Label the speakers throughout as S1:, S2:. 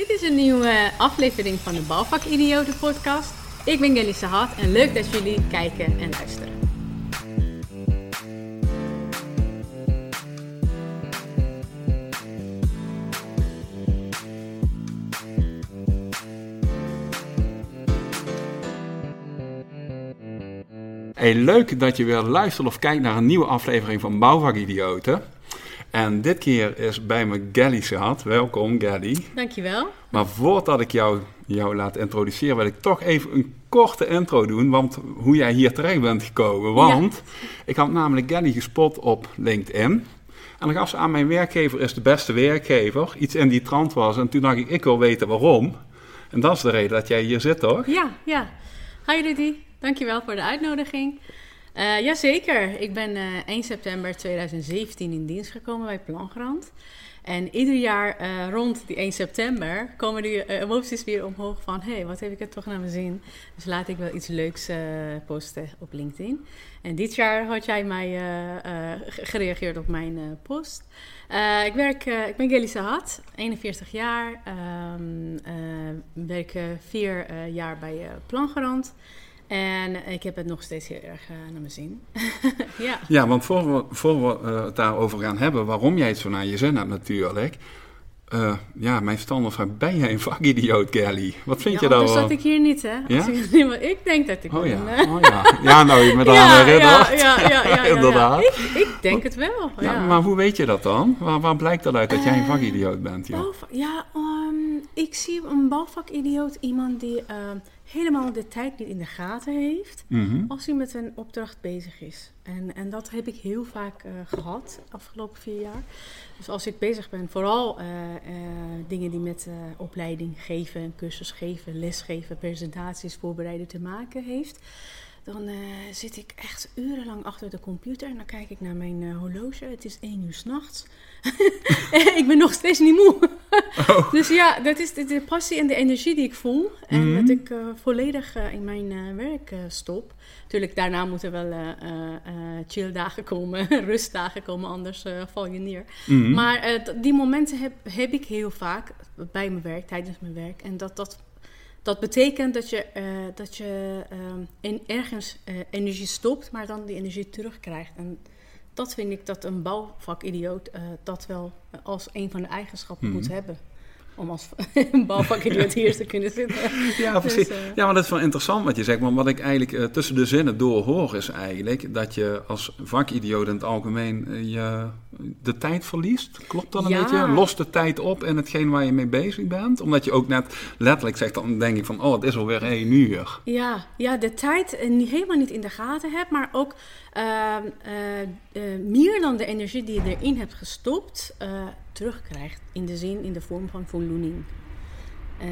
S1: Dit is een nieuwe aflevering van de Bouwvak Idioten podcast. Ik ben Gelly Sahat en leuk dat jullie kijken en luisteren.
S2: Hey, leuk dat je weer luistert of kijkt naar een nieuwe aflevering van Bouwvak Idioten. En dit keer is bij me Gally Sahat. Welkom Gally.
S1: Dankjewel.
S2: Maar voordat ik jou, jou laat introduceren, wil ik toch even een korte intro doen. Want hoe jij hier terecht bent gekomen. Want ik had namelijk Gally gespot op LinkedIn. En dan gaf ze aan mijn werkgever is de beste werkgever. Iets in die trant was. En toen dacht ik, ik wil weten waarom. En dat is de reden dat jij hier zit, toch?
S1: Ja, ja. Hi Rudy. Dankjewel voor de uitnodiging. Uh, jazeker, ik ben uh, 1 september 2017 in dienst gekomen bij Plangrand. En ieder jaar uh, rond die 1 september komen die emoties weer omhoog van... hé, hey, wat heb ik er toch naar mijn zin? Dus laat ik wel iets leuks posten op LinkedIn. En dit jaar had jij mij gereageerd op mijn post. ik, werk, ik ben Gelly Sahat, 41 jaar. Um, werk vier jaar bij Plangarant. En ik heb het nog steeds heel erg uh, naar mijn zin.
S2: ja. ja, want voor we, voor we uh, het daarover gaan hebben, waarom jij het zo naar je zin hebt natuurlijk. Uh, ja, mijn vraag, ben jij een vakidioot, Kelly? Wat vind
S1: ja,
S2: je daar
S1: wel? zat ik hier niet, hè?
S2: Ja?
S1: Ik, ik, denk dat ik
S2: oh,
S1: ben.
S2: Ja. Oh ja. Ja, nou, je daar aan.
S1: Ja, ja, ja, ja,
S2: Inderdaad.
S1: Ik, ik, denk het wel, ja.
S2: Maar hoe weet je dat dan? Waar, waar blijkt dat uit dat jij een vakidioot bent? Ja,
S1: ja um, ik zie een bouwvakidioot iemand die... Uh, helemaal de tijd niet in de gaten heeft
S2: mm -hmm.
S1: als hij met een opdracht bezig is. En, en dat heb ik heel vaak uh, gehad de afgelopen vier jaar. Dus als ik bezig ben, vooral uh, uh, dingen die met opleiding geven, cursus geven, lesgeven, presentaties voorbereiden te maken heeft. Dan zit ik echt urenlang achter de computer en dan kijk ik naar mijn horloge. Het is één uur s'nachts. ik ben nog steeds niet moe.
S2: Oh.
S1: Dus ja, dat is de, de, passie en de energie die ik voel. En
S2: Mhm.
S1: dat ik uh, volledig uh, in mijn uh, werk stop. Tuurlijk, daarna moeten wel chilldagen komen, rustdagen komen, anders val je neer.
S2: Mhm.
S1: Maar die momenten heb, heb ik heel vaak bij mijn werk, tijdens mijn werk. En dat, dat, dat betekent dat je, dat je in, ergens energie stopt, maar dan die energie terugkrijgt. En dat vind ik dat een bouwvakidioot uh, dat wel als een van de eigenschappen
S2: Mhm.
S1: moet hebben. Om als een bouwvakidioot hier te kunnen zitten.
S2: Ja, precies.
S1: Dus, uh,
S2: ja, maar dat is wel interessant wat je zegt. Maar wat ik eigenlijk uh, tussen de zinnen door hoor is eigenlijk dat je als vakidioot in het algemeen uh, je de tijd verliest. Klopt dat een
S1: Ja.
S2: beetje? Lost de tijd op in hetgeen waar je mee bezig bent? Omdat je ook net letterlijk zegt, dan denk ik van, oh, het is alweer één uur.
S1: Ja, ja, de tijd eh, niet, helemaal niet in de gaten hebt, maar ook uh, meer dan de energie die je erin hebt gestopt, terugkrijgt. In de zin, in de vorm van voldoening. Uh,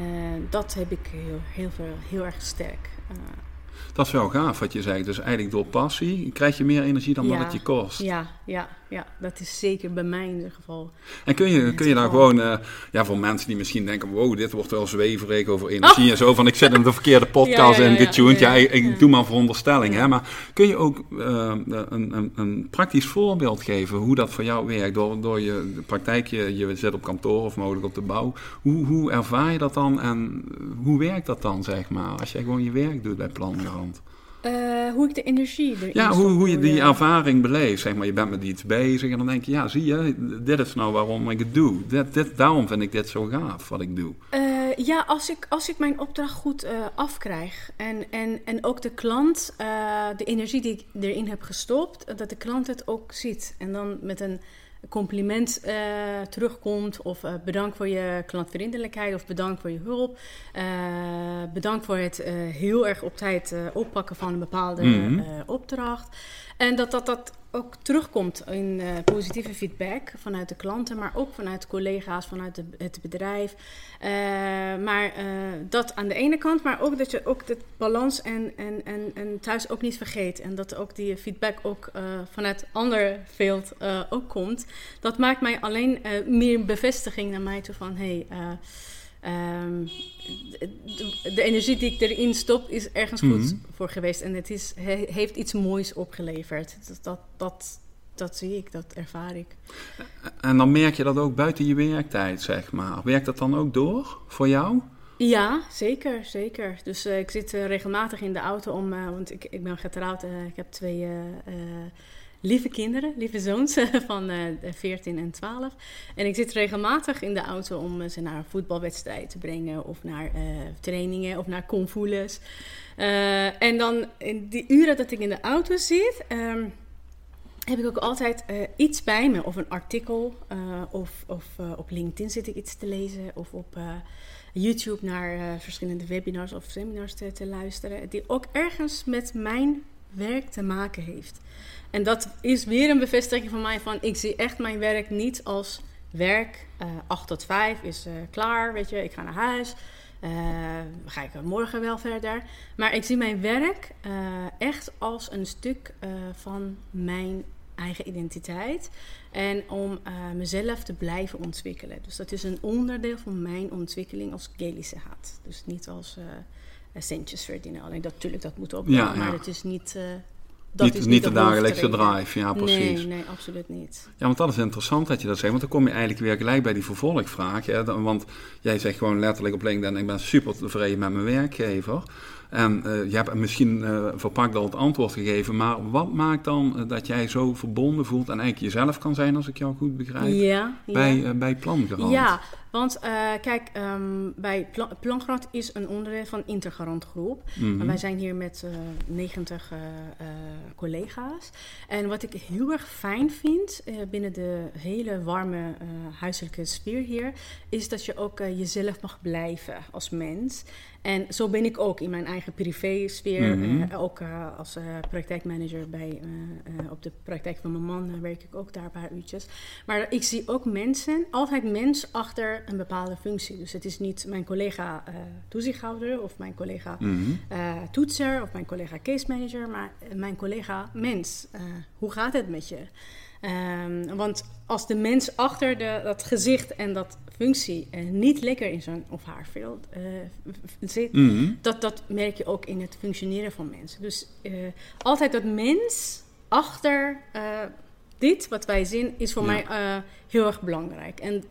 S1: dat heb ik heel, heel, veel, heel erg sterk. Uh,
S2: Dat is wel gaaf wat je zegt. Dus eigenlijk door passie krijg je meer energie dan
S1: ja,
S2: wat het je kost.
S1: Ja, ja, ja, dat is zeker bij mij in ieder geval.
S2: En kun je, kun je daar gewoon, uh, ja, voor mensen die misschien denken: wow, dit wordt wel zweverig over energie oh. en zo, van ik zit in de verkeerde podcast
S1: ja, ja,
S2: en
S1: ja,
S2: getuned. Ja, ik, ik doe maar veronderstelling, hè. Maar kun je ook uh, een, een, een, praktisch voorbeeld geven hoe dat voor jou werkt? Door, door je de praktijk, je, je zit op kantoor of mogelijk op de bouw. Hoe, hoe ervaar je dat dan en hoe werkt dat dan, zeg maar, als jij gewoon je werk doet bij Plangarant?
S1: Uh, hoe ik de energie erin
S2: Ja, hoe, hoe je die ervaring beleeft. Zeg maar, je bent met iets bezig en dan denk je, ja, zie je, dit is nou waarom ik het doe. Dit, dit, daarom vind ik dit zo gaaf, wat ik doe.
S1: Uh, ja, als ik, als ik mijn opdracht goed uh, afkrijg en, en, en ook de klant, de energie die ik erin heb gestopt, dat de klant het ook ziet. En dan met een compliment uh, terugkomt of uh, bedankt voor je klantvriendelijkheid of bedankt voor je hulp. Uh, bedankt voor het heel erg op tijd oppakken van een bepaalde
S2: Mhm.
S1: mm -hmm. opdracht. En dat dat, dat ook terugkomt in positieve feedback vanuit de klanten, maar ook vanuit collega's, vanuit het bedrijf. Eh, maar dat aan de ene kant, maar ook dat je ook de balans en, en, en, en thuis ook niet vergeet. En dat ook die feedback ook vanuit ander veld ook komt. Dat maakt mij alleen meer bevestiging naar mij toe van hey, um, de, de, energie die ik erin stop is ergens goed
S2: Mhm.
S1: voor geweest en het is, he, heeft iets moois opgeleverd. Dus dat, dat, dat zie ik, dat ervaar ik.
S2: En dan merk je dat ook buiten je werktijd, zeg maar. Werkt dat dan ook door voor jou?
S1: Ja, zeker, zeker. Dus uh, ik zit uh, regelmatig in de auto om, uh, want ik, ik ben getrouwd. ik heb twee lieve kinderen, lieve zoons van 14 en 12. En ik zit regelmatig in de auto om ze naar voetbalwedstrijden te brengen, of naar trainingen, of naar convoeles. en dan in die uren dat ik in de auto zit. Um, heb ik ook altijd iets bij me. Of een artikel. Of of op LinkedIn zit ik iets te lezen. Of op YouTube naar verschillende webinars of seminars te, luisteren. Die ook ergens met mijn werk te maken heeft. En dat is weer een bevestiging van mij van ik zie echt mijn werk niet als werk. 8 tot 5 is klaar, weet je, ik ga naar huis. ga ik morgen wel verder. Maar ik zie mijn werk echt als een stuk van mijn eigen identiteit. En om uh, mezelf te blijven ontwikkelen. Dus dat is een onderdeel van mijn ontwikkeling als Gelische haat. Dus niet als uh, centjes verdienen. Alleen dat, natuurlijk, dat moet. Ja, maar het is niet...
S2: Dat niet, is niet, niet de, dagelijkse drive, ja precies.
S1: Nee, nee, absoluut niet.
S2: Ja, want dat is interessant dat je dat zegt. Want dan kom je eigenlijk weer gelijk bij die vervolgvraag. Hè? Want jij zegt gewoon letterlijk op LinkedIn... ik ben super tevreden met mijn werkgever. En uh, je hebt misschien uh, verpakt al het antwoord gegeven, maar wat maakt dan uh, dat jij zo verbonden voelt en eigenlijk jezelf kan zijn, als ik jou goed begrijp,
S1: ja,
S2: bij,
S1: ja.
S2: bij Plangarant?
S1: Ja, want kijk, um, bij Pla Plangarant is een onderdeel van Intergarant Groep. Mm -hmm. Wij zijn hier met 90 collega's. En wat ik heel erg fijn vind binnen de hele warme huiselijke sfeer hier, is dat je ook jezelf mag blijven als mens. En zo ben ik ook in mijn eigen privé-sfeer. Mm -hmm. uh, ook uh, als uh, praktijkmanager bij, op de praktijk van mijn man werk ik ook daar een paar uurtjes. Maar ik zie ook mensen, altijd mens achter een bepaalde functie. Dus het is niet mijn collega toezichthouder of mijn collega mm -hmm. toetser of mijn collega case manager, maar mijn collega mens. hoe gaat het met je? Um, want als de mens achter de, dat gezicht en dat functie uh, niet lekker in zijn of haar veld uh, zit, -hmm. dat, dat merk je ook in het functioneren van mensen. Dus uh, altijd dat mens achter dit wat wij zien is voor ja. mij heel erg belangrijk. En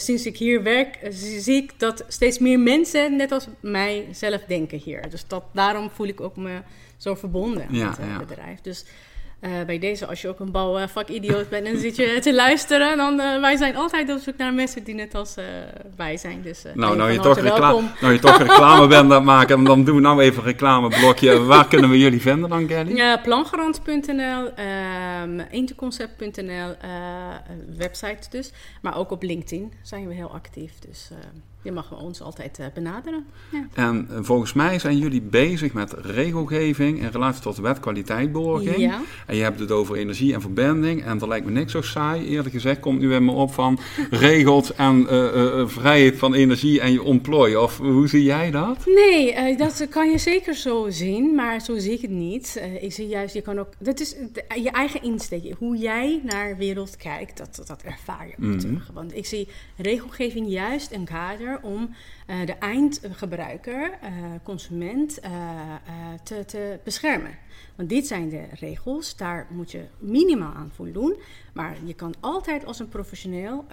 S1: sinds ik hier werk, zie ik dat steeds meer mensen net als mij zelf denken hier. Dus dat, daarom voel ik ook me zo verbonden ja, met het ja. bedrijf. Dus uh, bij deze, als je ook een bouwvakidioot bent en zit je te luisteren, dan uh, wij zijn altijd op zoek naar mensen die net als uh, wij zijn. Dus,
S2: nou, nou je, toch reclame, nou je toch reclame bent aan het maken, dan doen we nou even een reclameblokje. Waar kunnen we jullie vinden dan, Kelly?
S1: Ja, plangarant.nl, interconcept.nl, website dus. Maar ook op LinkedIn zijn we heel actief. Dus je mag ons altijd uh, benaderen. Ja.
S2: En uh, volgens mij zijn jullie bezig met regelgeving in relatie tot wet kwaliteitborging.
S1: Ja.
S2: En je hebt het over energie en verbinding. En dat lijkt me niks zo saai. Eerlijk gezegd komt nu weer me op van regels en uh, vrijheid van energie en je employ. Of hoe zie jij dat?
S1: Nee, dat kan je zeker zo zien. Maar zo zie ik het niet. ik zie juist, je kan ook... Dat is je eigen insteek. Hoe jij naar de wereld kijkt, dat, dat ervaar je ook mm -hmm. terug. Want ik zie regelgeving juist een kader om uh, de eindgebruiker, uh, consument, uh, te, te beschermen. Want dit zijn de regels, daar moet je minimaal aan voldoen. Maar je kan altijd als een professioneel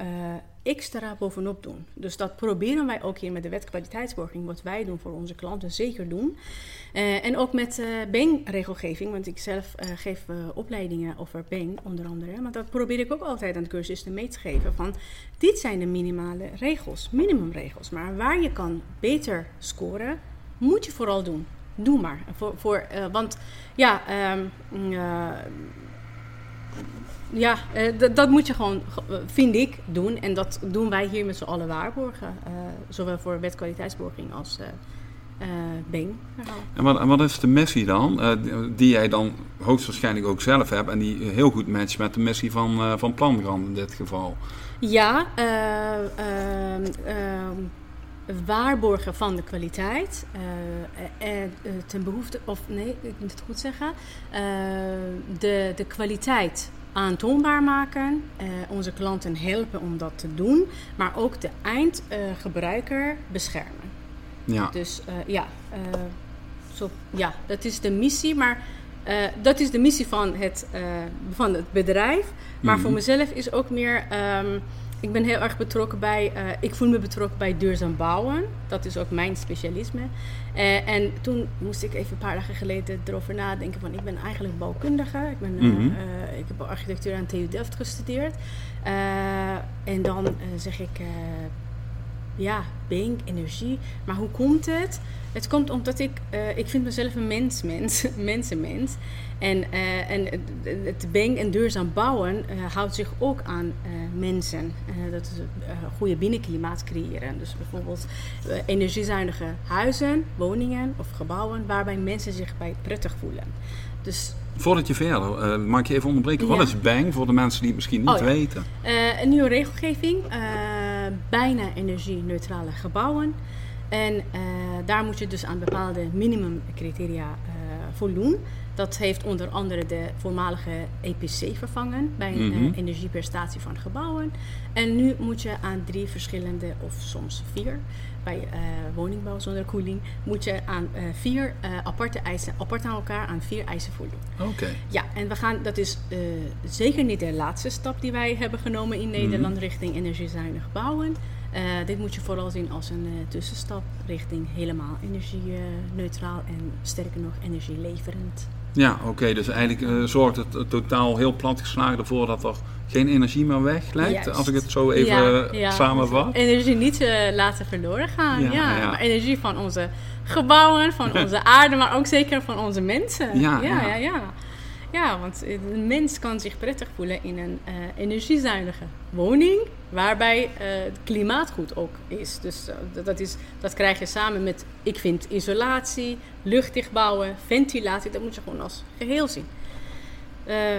S1: extra bovenop doen. Dus dat proberen wij ook hier met de wet kwaliteitsborging, wat wij doen voor onze klanten, zeker doen. Uh, en ook met uh, BENG-regelgeving, want ik zelf uh, geef opleidingen over BENG onder andere. Maar dat probeer ik ook altijd aan de cursisten mee te geven van dit zijn de minimale regels, minimumregels. Maar waar je kan beter scoren, moet je vooral doen. Doe maar. Voor, voor, want ja, um, ja, uh, dat moet je gewoon, vind ik, doen. En dat doen wij hier met z'n allen waarborgen. Uh, zowel voor wetkwaliteitsborging als uh, BENG.
S2: En wat, en wat, is de missie dan? die jij dan hoogstwaarschijnlijk ook zelf hebt. En die heel goed matcht met de missie van, van Plangrand in dit geval.
S1: Ja, ehm, ehm, waarborgen van de kwaliteit. ten behoefte, of nee, ik moet het goed zeggen. de, de kwaliteit aantoonbaar maken, onze klanten helpen om dat te doen, maar ook de eindgebruiker beschermen.
S2: Ja.
S1: Dus ja, zo, ja, dat is de missie, maar dat is de missie van het, van het bedrijf. Maar
S2: Mhm.
S1: voor mezelf is ook meer. ehm, ik ben heel erg betrokken bij. eh, ik voel me betrokken bij duurzaam bouwen. Dat is ook mijn specialisme. Eh, en toen moest ik even een paar dagen geleden erover nadenken. Van ik ben eigenlijk bouwkundige. Ik, ben, eh,
S2: Mhm.
S1: ik heb architectuur aan TU Delft gestudeerd. En dan zeg ik. ja, bank, energie. Maar hoe komt het? Het komt omdat ik, ik vind mezelf een mens, mens, mensenmens. En, eh, en het- bank en duurzaam bouwen eh, houdt zich ook aan eh, mensen. Dat is een goede binnenklimaat creëren. Dus bijvoorbeeld energiezuinige huizen, woningen of gebouwen waarbij mensen zich bij prettig voelen. Dus
S2: Voordat je verder, mag ik je even onderbreken?
S1: Ja.
S2: Wat is BANG voor de mensen die het misschien niet
S1: Oh, ja.
S2: weten?
S1: Een nieuwe regelgeving, bijna energie-neutrale gebouwen. En daar moet je dus aan bepaalde minimumcriteria voldoen. Dat heeft onder andere de voormalige EPC vervangen bij een
S2: Mhm.
S1: eh, energieprestatie van gebouwen. En nu moet je aan drie verschillende, of soms vier, bij eh, woningbouw zonder koeling, moet je aan eh, vier aparte eisen, apart aan elkaar aan vier eisen voldoen.
S2: Oké.
S1: Ja, en we gaan, dat is zeker niet de laatste stap die wij hebben genomen in Nederland richting energiezuinig bouwen. Dit moet je vooral zien als een tussenstap richting helemaal energie-neutraal en sterker nog energieleverend.
S2: Ja, oké. dus eigenlijk eh, zorgt het eh, totaal heel plat geslagen ervoor dat er geen energie meer weglekt.
S1: Juist.
S2: Als ik het zo even
S1: Ja,
S2: eh,
S1: ja.
S2: samenvat.
S1: Energie niet eh, laten verloren gaan.
S2: Ja.
S1: Maar energie van onze gebouwen, van onze aarde, maar ook zeker van onze mensen.
S2: Ja,
S1: ja,
S2: ja.
S1: Ja. want een mens kan zich prettig voelen in een eh, energiezuinige woning, waarbij eh, het klimaat goed ook is. Dus eh, dat- is, dat krijg je samen met, ik vind, isolatie, luchtdicht bouwen, ventilatie. Dat moet je gewoon als geheel zien.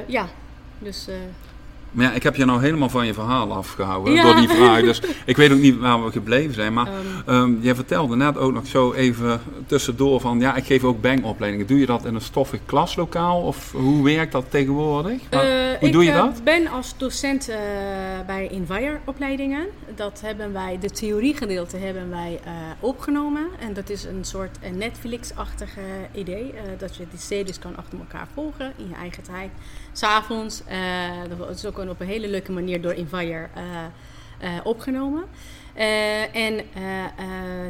S1: Ja, dus
S2: Maar ja, ik heb je nou helemaal van je verhaal afgehouden
S1: Ja.
S2: door die vraag. Dus ik weet ook niet waar we gebleven zijn. Maar
S1: ehm,
S2: ehm, jij vertelde net ook nog zo even tussendoor van... Ja, ik geef ook BANG-opleidingen. Doe je dat in een stoffig klaslokaal? Of hoe werkt dat tegenwoordig?
S1: Eh,
S2: hoe
S1: ik
S2: doe je
S1: eh,
S2: dat?
S1: ben als docent eh, bij Envire opleidingen. Dat hebben wij, de theoriegedeelte hebben wij opgenomen. En dat is een soort Netflix-achtige idee. dat je die series kan achter elkaar volgen in je eigen tijd. S'avonds. dat is ook op een hele leuke manier door Envire eh, eh, opgenomen. Eh, en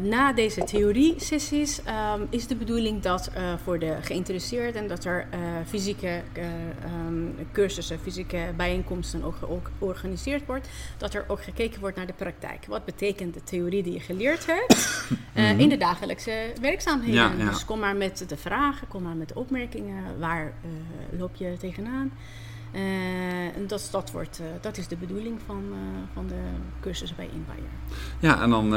S1: na deze theorie-sessies ehm, is de bedoeling dat voor de geïnteresseerden dat er fysieke eh, ehm, cursussen, fysieke bijeenkomsten ook georganiseerd wordt. Dat er ook gekeken wordt naar de praktijk. Wat betekent de theorie die je geleerd hebt eh, in de dagelijkse werkzaamheden?
S2: Ja, ja.
S1: Dus kom maar met de vragen, kom maar met de opmerkingen. Waar loop je tegenaan? Eh, en dat, dat, wordt, eh, dat is de bedoeling van, eh, van de cursus bij Inspire.
S2: Ja, en dan,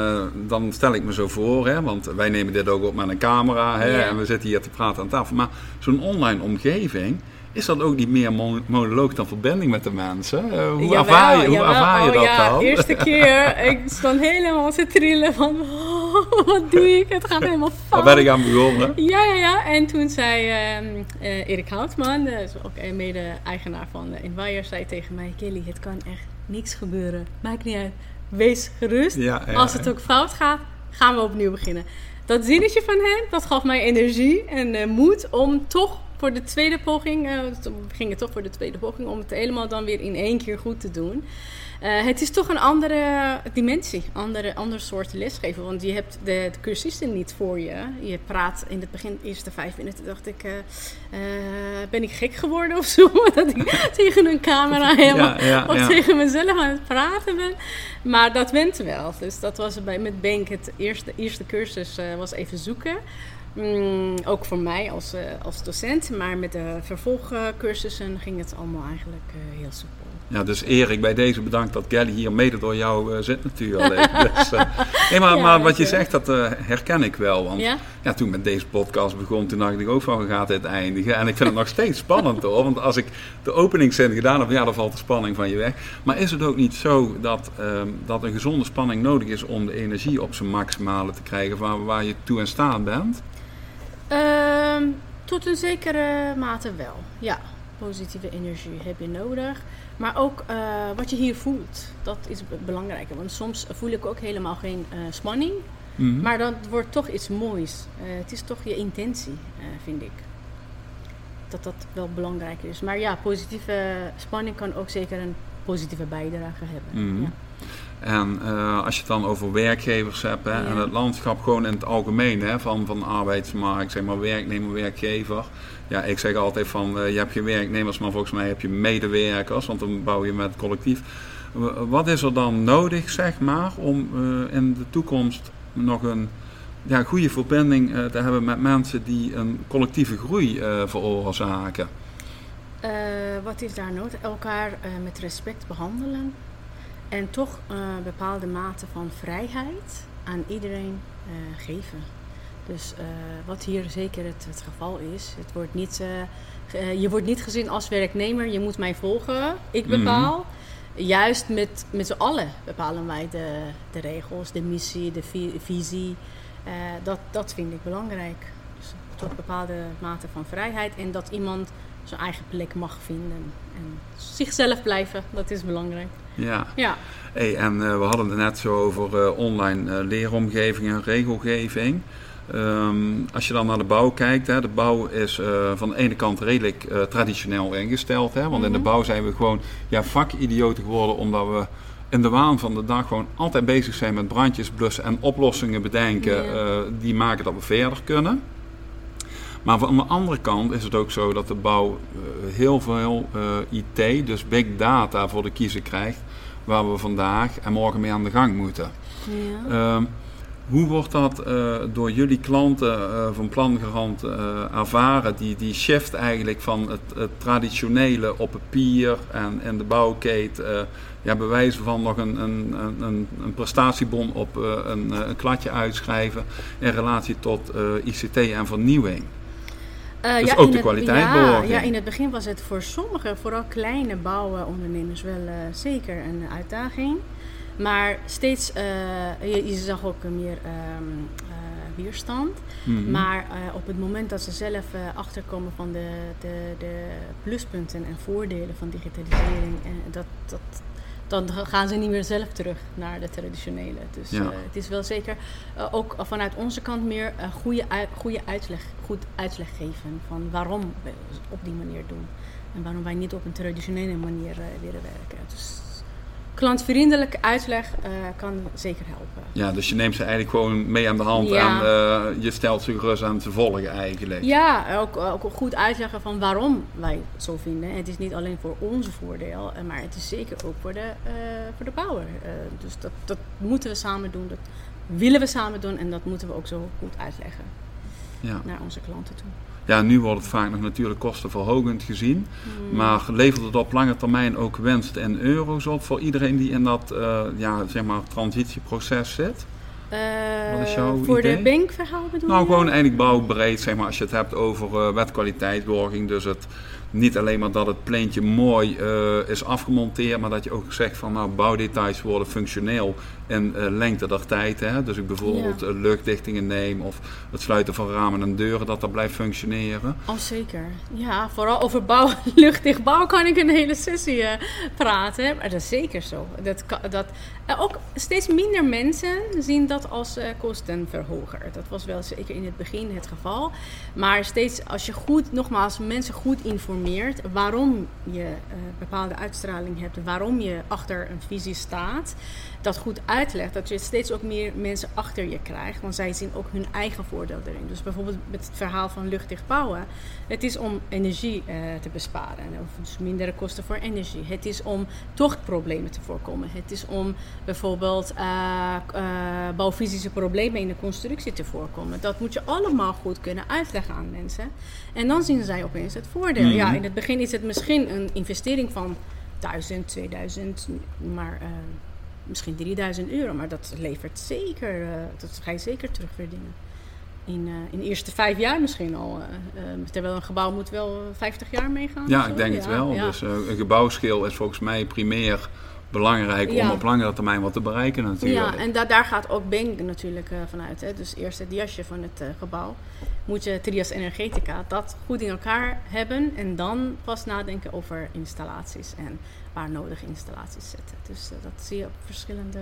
S2: dan stel ik me zo voor, hè, want wij nemen dit ook op met een camera hè,
S1: Ja.
S2: en we zitten hier te praten aan tafel. Maar zo'n online omgeving, is dat ook niet meer mon- monoloog dan verbinding met de mensen? Hoe
S1: Jawel,
S2: ervaar je, hoe
S1: jawel.
S2: ervaar je
S1: Oh
S2: dat
S1: ja,
S2: dan?
S1: De eerste keer, ik stond helemaal te trillen van, oh, wat doe ik? Het gaat helemaal fout.
S2: Waar ben ik aan begonnen?
S1: Ja, ja, ja. En toen zei ehm, eh, Erik Houtman, is ook mede-eigenaar van uh, zei tegen mij... Kelly, het kan echt niks gebeuren. Maakt niet uit. Wees gerust.
S2: Ja, ja,
S1: Als het ook fout gaat, gaan we opnieuw beginnen. Dat zinnetje van hem, dat gaf mij energie en moed om toch voor de tweede poging... we gingen toch voor de tweede poging om het helemaal dan weer in één keer goed te doen. Eh, het is toch een andere dimensie, andere, ander soort lesgeven. Want je hebt de, de cursisten niet voor je. Je praat in het begin, de eerste vijf minuten, dacht ik: eh, eh, ben ik gek geworden of zo? Dat ik tegen een camera helemaal
S2: Ja, ja,
S1: of
S2: ja.
S1: tegen mezelf aan het praten ben. Maar dat went wel. Dus dat was bij, met Bank het eerste, eerste cursus, was even zoeken. Mm, ook voor mij als, als docent. Maar met de vervolgcursussen ging het allemaal eigenlijk heel soepel.
S2: Ja, dus Erik, bij deze bedankt dat Kelly hier mede door jou eh, zit natuurlijk. dus, eh, nee, maar,
S1: Ja,
S2: maar wat je zegt, dat eh, herken ik wel. Want
S1: Ja?
S2: ja, toen met deze podcast begon, toen dacht ik ook van, gaat dit eindigen? En ik vind het nog steeds spannend hoor. Want als ik de openingszin gedaan heb, ja, dan valt de spanning van je weg. Maar is het ook niet zo dat, ehm, dat een gezonde spanning nodig is om de energie op zijn maximale te krijgen waar, waar je toe in staat bent?
S1: Ehm, tot een zekere mate wel. Ja, positieve energie heb je nodig. Maar ook eh, wat je hier voelt, dat is be- belangrijker. Want soms voel ik ook helemaal geen eh, spanning.
S2: Mhm.
S1: Maar dat wordt toch iets moois. Eh, het is toch je intentie, vind ik. dat dat wel belangrijk is. Maar ja, positieve spanning kan ook zeker een positieve bijdrage hebben.
S2: Mhm.
S1: ja.
S2: En eh, als je het dan over werkgevers hebt hè,
S1: Ja.
S2: en het landschap gewoon in het algemeen, hè, van, van arbeidsmarkt, zeg maar werknemer, werkgever. Ja, ik zeg altijd van eh, je hebt geen werknemers, maar volgens mij heb je medewerkers, want dan bouw je met het collectief. Wat is er dan nodig, zeg maar, om eh, in de toekomst nog een ja, goede verbinding te hebben met mensen die een collectieve groei veroorzaken?
S1: Wat is daar nodig? Elkaar met respect behandelen. En toch eh, bepaalde mate van vrijheid aan iedereen eh, geven. Dus eh, wat hier zeker het, het geval is, het wordt niet, je wordt niet gezien als werknemer, je moet mij volgen, ik
S2: Mhm.
S1: bepaal. Juist met, met z'n allen bepalen wij de, de regels, de missie, de vi- visie. Dat, dat vind ik belangrijk. Dus tot bepaalde mate van vrijheid en dat iemand zijn eigen plek mag vinden. En zichzelf blijven, dat is belangrijk.
S2: Ja.
S1: Ja,
S2: Hey, en eh, we hadden het net zo over eh, online eh, leeromgeving en regelgeving. Ehm, als je dan naar de bouw kijkt, hè, de bouw is van de ene kant redelijk traditioneel ingesteld. Hè, want in de
S1: Mhm.
S2: bouw zijn we gewoon ja, vakidioten geworden omdat we in de waan van de dag gewoon altijd bezig zijn met brandjes blussen en oplossingen bedenken die maken dat we verder kunnen. Maar van de andere kant is het ook zo dat de bouw eh, heel veel eh, IT, dus big data voor de kiezer krijgt, waar we vandaag en morgen mee aan de gang moeten.
S1: ja.
S2: Ehm, hoe wordt dat eh, door jullie klanten van Plangarant eh, ervaren, die, die shift eigenlijk van het, het traditionele op papier en, en de bouwketen, ja, bewijzen van nog een, een, een, een, prestatiebon op een, een kladje uitschrijven in relatie tot ICT en vernieuwing? Is
S1: ja,
S2: ook de
S1: het-
S2: kwaliteitsbeoordeling.
S1: Ja, ja, in het begin was het voor sommige, vooral kleine bouwondernemers, wel eh, zeker een uitdaging. Maar steeds, eh, je, je zag ook meer ehm, eh, weerstand.
S2: Mhm.
S1: Maar op het moment dat ze zelf achterkomen van de, de, de pluspunten en voordelen van digitalisering, en dat, dat, dan gaan ze niet meer zelf terug naar de traditionele. Dus
S2: Ja.
S1: eh, het is wel zeker eh, ook vanuit onze kant meer eh, goede, goede uitleg, goed uitleg geven van waarom we op die manier doen. En waarom wij niet op een traditionele manier eh, willen werken. Dus klantvriendelijke uitleg eh, kan zeker helpen.
S2: Ja, dus je neemt ze eigenlijk gewoon mee aan de hand
S1: Ja.
S2: en eh, je stelt ze gerust aan te volgen eigenlijk.
S1: Ja, ook, ook goed uitleggen van waarom wij het zo vinden. Het is niet alleen voor onze voordeel, eh, maar het is zeker ook voor de, eh, voor de bouwer. Dus dat, dat moeten we samen doen, dat willen we samen doen en dat moeten we ook zo goed uitleggen
S2: Ja.
S1: naar onze klanten toe.
S2: Ja, nu wordt het vaak nog natuurlijk kostenverhogend gezien.
S1: Hmm.
S2: Maar levert het op lange termijn ook winst en euro's op voor iedereen die in dat eh, ja, zeg maar, transitieproces zit?
S1: Eh,
S2: wat is jouw
S1: voor
S2: idee?
S1: de bankverhaal bedoel
S2: Nou,
S1: je?
S2: gewoon eigenlijk bouwbreed, zeg maar, als je het hebt over eh wetkwaliteitsborging. Dus het, niet alleen maar dat het pleintje mooi eh, is afgemonteerd, maar dat je ook zegt van nou, bouwdetails worden functioneel in eh, lengte der tijd. Hè? Dus ik bijvoorbeeld
S1: Ja.
S2: eh, luchtdichtingen neem of het sluiten van ramen en deuren, dat dat blijft functioneren.
S1: Oh, zeker. Ja, vooral over bouw, luchtdicht bouw kan ik een hele sessie praten. Maar dat is zeker zo. Dat, dat, ook steeds minder mensen zien dat als kostenverhoger. Dat was wel zeker in het begin het geval. Maar steeds als je goed, nogmaals, mensen goed informeert waarom je eh, bepaalde uitstraling hebt, waarom je achter een visie staat, dat goed uitlegt, dat je steeds ook meer mensen achter je krijgt. Want zij zien ook hun eigen voordeel erin. Dus bijvoorbeeld met het verhaal van luchtdicht bouwen. Het is om energie eh, te besparen. Of dus mindere kosten voor energie. Het is om tochtproblemen te voorkomen. Het is om bijvoorbeeld eh, eh, bouwfysische problemen in de constructie te voorkomen. Dat moet je allemaal goed kunnen uitleggen aan mensen. En dan zien zij opeens het voordeel.
S2: Mhm.
S1: Ja, in het begin is het misschien een investering van 1000, 2000, maar misschien 3000 euro. Maar dat levert zeker, eh, dat ga je zeker terugverdienen. In, eh, in de eerste vijf jaar misschien al. eh, terwijl een gebouw moet wel eh, 50 jaar meegaan.
S2: Ja, ik denk het wel.
S1: ja.
S2: Dus een gebouwschil is volgens mij primair belangrijk om op langere termijn wat te bereiken natuurlijk.
S1: Ja, en da- daar gaat ook Bank natuurlijk eh, vanuit. Hè. Dus eerst het jasje van het eh, gebouw. Moet je Trias Energetica dat goed in elkaar hebben. En dan pas nadenken over installaties. En waar nodig installaties zetten. Dus eh, dat zie je op verschillende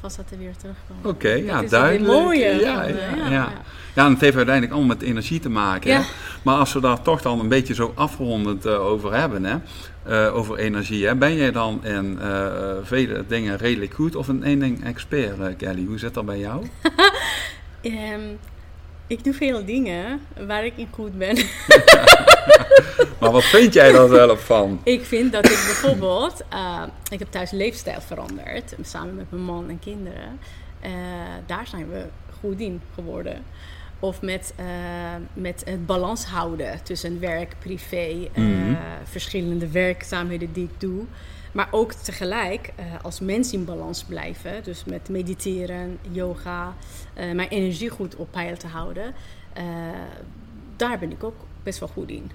S1: vast dat er weer terugkomen.
S2: Oké, ja, duidelijk.
S1: Het mooie.
S2: Ja, ja, ja,
S1: ja,
S2: en het heeft uiteindelijk allemaal met energie te maken. Hè? Maar als we daar toch dan een beetje zo afrondend eh, over hebben, hè? eh, over energie. Hè? Ben jij dan in eh, vele dingen redelijk goed of in één ding expert, Kelly? Hoe zit dat bij jou?
S1: Ehm, ik doe veel dingen waar ik in goed ben.
S2: Maar wat vind jij daar zelf van?
S1: ik vind dat ik bijvoorbeeld, eh, ik heb thuis leefstijl veranderd, samen met mijn man en kinderen. Eh, daar zijn we goed in geworden. Of met, eh, met het balans houden tussen werk, privé,
S2: Mhm.
S1: verschillende werkzaamheden die ik doe. Maar ook tegelijk als mens in balans blijven. Dus met mediteren, yoga, mijn energie goed op peil te houden. Daar ben ik ook best wel goed in.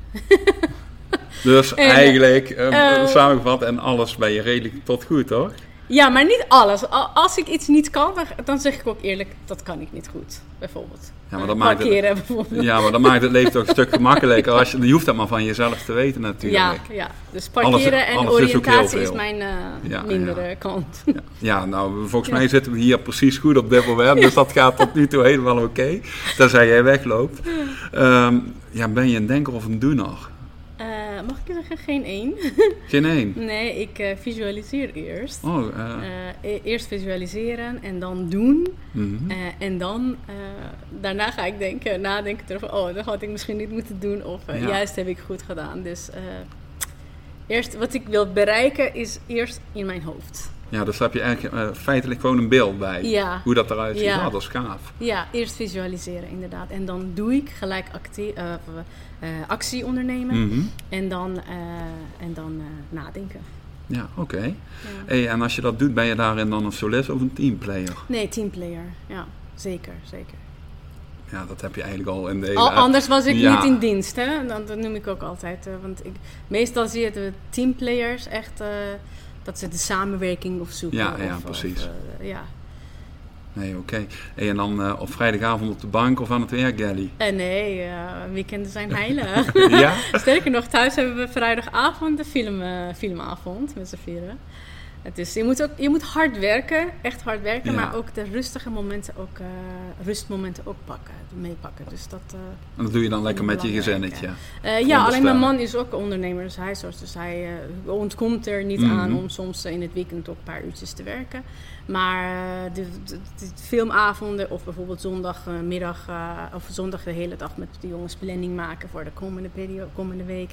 S2: Dus
S1: En,
S2: eigenlijk, eh,
S1: eh,
S2: samengevat, en alles ben je redelijk tot goed, hoor?
S1: Ja, maar niet alles. Al- Als ik iets niet kan, dan, zeg ik ook eerlijk, dat kan ik niet goed. Bijvoorbeeld.
S2: Ja, maar dat maakt het-
S1: Parkeren bijvoorbeeld.
S2: Ja, maar dat maakt het leven toch een stuk gemakkelijker. Als je, je hoeft dat maar van jezelf te weten, natuurlijk.
S1: Ja, ja, dus parkeren en
S2: alles
S1: oriëntatie is, mijn eh,
S2: Ja,
S1: mindere
S2: ja.
S1: kant.
S2: Ja, nou, volgens
S1: Ja.
S2: mij zitten we hier precies goed op dit moment. Dus dat gaat tot nu toe helemaal oké. Tenzij jij wegloopt. Ehm, ja, ben je een denker of een doener?
S1: Eh, mag ik zeggen, geen één?
S2: Geen één.
S1: nee, ik eh, visualiseer eerst.
S2: Oh, eh,
S1: e- eerst visualiseren en dan doen. Eh, en dan, daarna ga ik denken, nadenken erover, oh, dat had ik misschien niet moeten doen. Of
S2: Ja.
S1: juist heb ik goed gedaan. Dus eerst wat ik wil bereiken is eerst in mijn hoofd.
S2: Ja, dus daar heb je eigenlijk eh, feitelijk gewoon een beeld bij.
S1: Ja.
S2: Hoe dat eruit ziet.
S1: Ja.
S2: Oh, dat is gaaf.
S1: Ja, eerst visualiseren inderdaad. En dan doe ik gelijk actie, eh, eh, actie ondernemen.
S2: Mhm.
S1: En dan, en dan nadenken.
S2: Ja, oké.
S1: Ja.
S2: Hey, en als je dat doet, ben je daarin dan een solist of een teamplayer?
S1: Nee, teamplayer. Ja, zeker, zeker.
S2: Ja, dat heb je eigenlijk al in de hele...
S1: Al, anders was ik
S2: Ja.
S1: niet in dienst, hè? Dat, dat noem ik ook altijd. want ik, meestal zie je de teamplayers echt dat ze de samenwerking of zoeken.
S2: Ja, ja,
S1: of,
S2: precies.
S1: Of, eh, ja.
S2: Nee, oké. Hey, en dan eh, op vrijdagavond op de bank of aan het werk, Gally?
S1: Eh, nee, eh, weekenden zijn heilig.
S2: ja?
S1: Sterker nog, thuis hebben we vrijdagavond de film, eh, filmavond met z'n vieren. Het is, je, moet ook, je moet hard werken, echt hard werken,
S2: Ja.
S1: maar ook de rustige momenten, ook, eh, rustmomenten ook pakken, meepakken. Dus dat, eh,
S2: En dat doe je dan lekker met je gezinnetje.
S1: Eh, ja, alleen
S2: Veronderstellen.
S1: mijn man is ook ondernemer, dus hij, zorgt, dus hij eh, ontkomt er niet
S2: Mhm.
S1: aan om soms eh, in het weekend ook een paar uurtjes te werken. Maar eh, de, de, de filmavonden of bijvoorbeeld zondagmiddag eh, of zondag de hele dag met de jongens planning maken voor de komende, periode, komende week.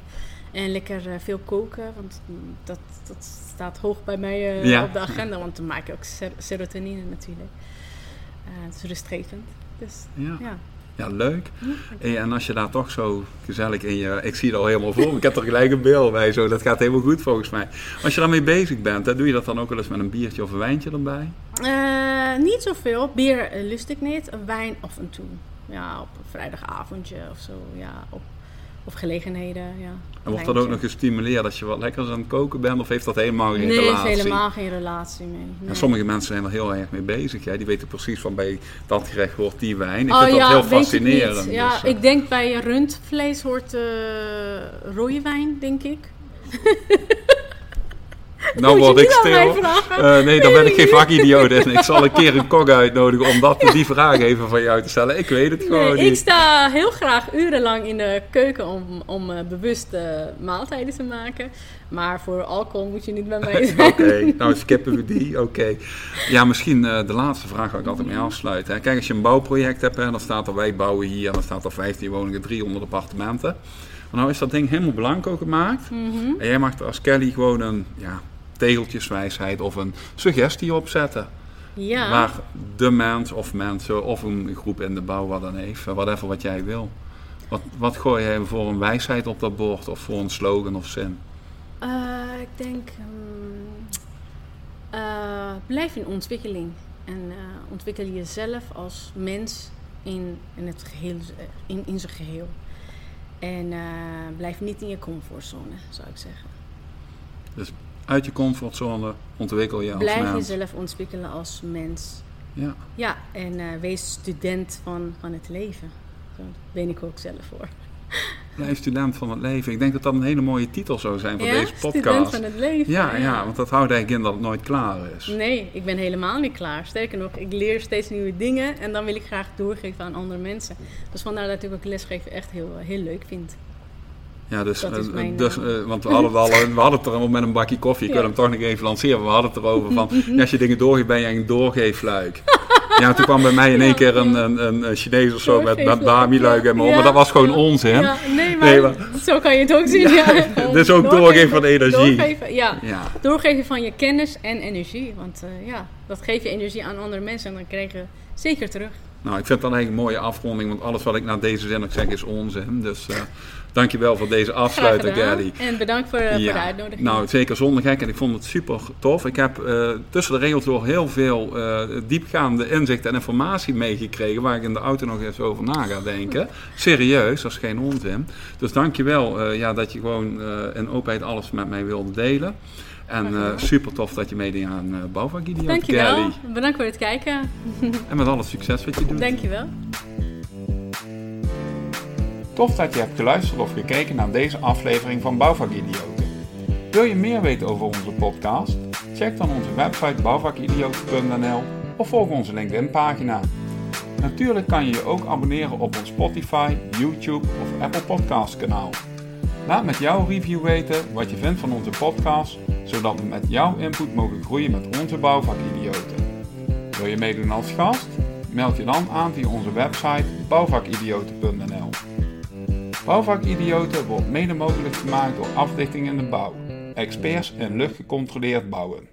S1: En lekker eh, veel koken, want dat, dat staat hoog bij mij eh,
S2: Ja.
S1: op de agenda, want dan maak je ook ser- serotonine natuurlijk. Eh, het is rustgevend. Dus
S2: Ja.
S1: ja.
S2: Ja, leuk. En als je daar toch zo gezellig in je... Ik zie het al helemaal voor. Ik heb er gelijk een beeld bij. Zo. Dat gaat helemaal goed volgens mij. Als je daarmee bezig bent, hè, doe je dat dan ook wel eens met een biertje of een wijntje erbij?
S1: Eh, niet zoveel. Bier lust ik niet. Wijn af en toe. Ja, op een vrijdagavondje of zo. Ja, op, of gelegenheden. Ja.
S2: En wordt dat ook nog gestimuleerd als je wat lekkers aan het koken bent? Of heeft dat helemaal geen
S1: Nee,
S2: relatie?
S1: heeft helemaal geen relatie mee. Nee.
S2: En sommige mensen zijn er heel erg mee bezig. Hè? Die weten precies van bij dat gerecht hoort die wijn. Ik
S1: oh
S2: vind dat
S1: ja,
S2: heel
S1: weet ik
S2: fascinerend.
S1: Ja,
S2: dus, eh,
S1: ik denk bij rundvlees hoort eh rode wijn, denk ik.
S2: nou word ik
S1: niet
S2: stil. Eh, nee, dan ben ik geen vakidioot. En ik zal een keer een kok uitnodigen om dat, die vraag even van jou te stellen. Ik weet het gewoon
S1: Nee, ik
S2: niet.
S1: sta heel graag urenlang in de keuken om, om eh, bewust eh, maaltijden te maken. Maar voor alcohol moet je niet bij mij zijn.
S2: Oké, nou skippen we die. Oké. Ja, misschien de laatste vraag waar ik altijd mee afsluit. Hè. Kijk, als je een bouwproject hebt, hè, dan staat er wij bouwen hier, en dan staat er 15 woningen, 300 appartementen. Maar nou is dat ding helemaal blanco gemaakt.
S1: Mhm.
S2: En jij mag er als Kelly gewoon een ja, tegeltjeswijsheid of een suggestie opzetten.
S1: Ja.
S2: Waar de mens of mensen of een groep in de bouw wat dan heeft, whatever wat jij wil. Wat, wat gooi jij voor een wijsheid op dat bord of voor een slogan of zin?
S1: Eh, ik denk, hmm, eh, blijf in ontwikkeling. En eh, ontwikkel jezelf als mens in, in, het geheel, eh, in, in zijn geheel. En blijf niet in je comfortzone, zou ik zeggen.
S2: Uit je comfortzone ontwikkel je als
S1: blijf
S2: mens.
S1: jezelf ontwikkelen als mens.
S2: Ja.
S1: Ja, en eh, wees student van, van het leven. Zo ben ik ook zelf voor.
S2: Blijf student van het leven. Ik denk dat dat een hele mooie titel zou zijn voor
S1: ja,
S2: deze podcast.
S1: student van het leven.
S2: Ja, ja, want dat houdt eigenlijk in dat het nooit klaar is.
S1: Nee, ik ben helemaal niet klaar. Sterker nog, ik leer steeds nieuwe dingen en dan wil ik graag doorgeven aan andere mensen. Dus vandaar dat ik ook lesgeven echt heel, heel leuk vind.
S2: Ja, dus, eh,
S1: mijn,
S2: dus
S1: eh,
S2: eh, want we hadden, het al, we hadden het er met een bakje koffie. Ik wil hem toch nog even lanceren. We hadden het erover van, als je dingen doorgeeft, ben je een doorgeefluik. ja, toen kwam bij mij in één keer een, een, een, een Chinees of zo met, Bami-luik en maar dat was gewoon onzin.
S1: Nee, maar, zo kan je het ook zien. Ja.
S2: Is ook doorgeven van energie.
S1: Doorgeven, ja.
S2: Ja.
S1: Doorgeven van je kennis en energie. Want ja, dat geef je energie aan andere mensen en dan krijg je zeker terug.
S2: Nou, ik vind dat eigenlijk een mooie afronding, want alles wat ik na deze zin ook zeg is onzin. Dus dankjewel voor deze afsluiting. Gary.
S1: En bedankt voor, eh, voor de uitnodiging.
S2: Nou, zeker zonder gek. En ik vond het super tof. Ik heb eh, tussen de regels door heel veel eh, diepgaande inzicht en informatie meegekregen. Waar ik in de auto nog eens over na ga denken. Serieus, dat is geen onzin. Dus dankjewel uh, ja, dat je gewoon in openheid alles met mij wilde delen. En uh, super tof dat je meedeed aan uh, Bouwvak-Idioot.
S1: Dankjewel.
S2: Gary.
S1: Bedankt voor het kijken.
S2: En met alle succes wat je doet.
S1: Dankjewel.
S2: Tof dat je hebt geluisterd of gekeken naar deze aflevering van Bouwvakidioten. Wil je meer weten over onze podcast? Check dan onze website bouwvakidioten.nl of volg onze LinkedIn pagina. Natuurlijk kan je je ook abonneren op ons Spotify, YouTube of Apple Podcast kanaal. Laat met jouw review weten wat je vindt van onze podcast, zodat we met jouw input mogen groeien met onze bouwvakidioten. Wil je meedoen als gast? Meld je dan aan via onze website bouwvakidioten.nl. Bouwvakidioten wordt mede mogelijk gemaakt door Afdichting in de Bouw, experts in luchtgecontroleerd bouwen.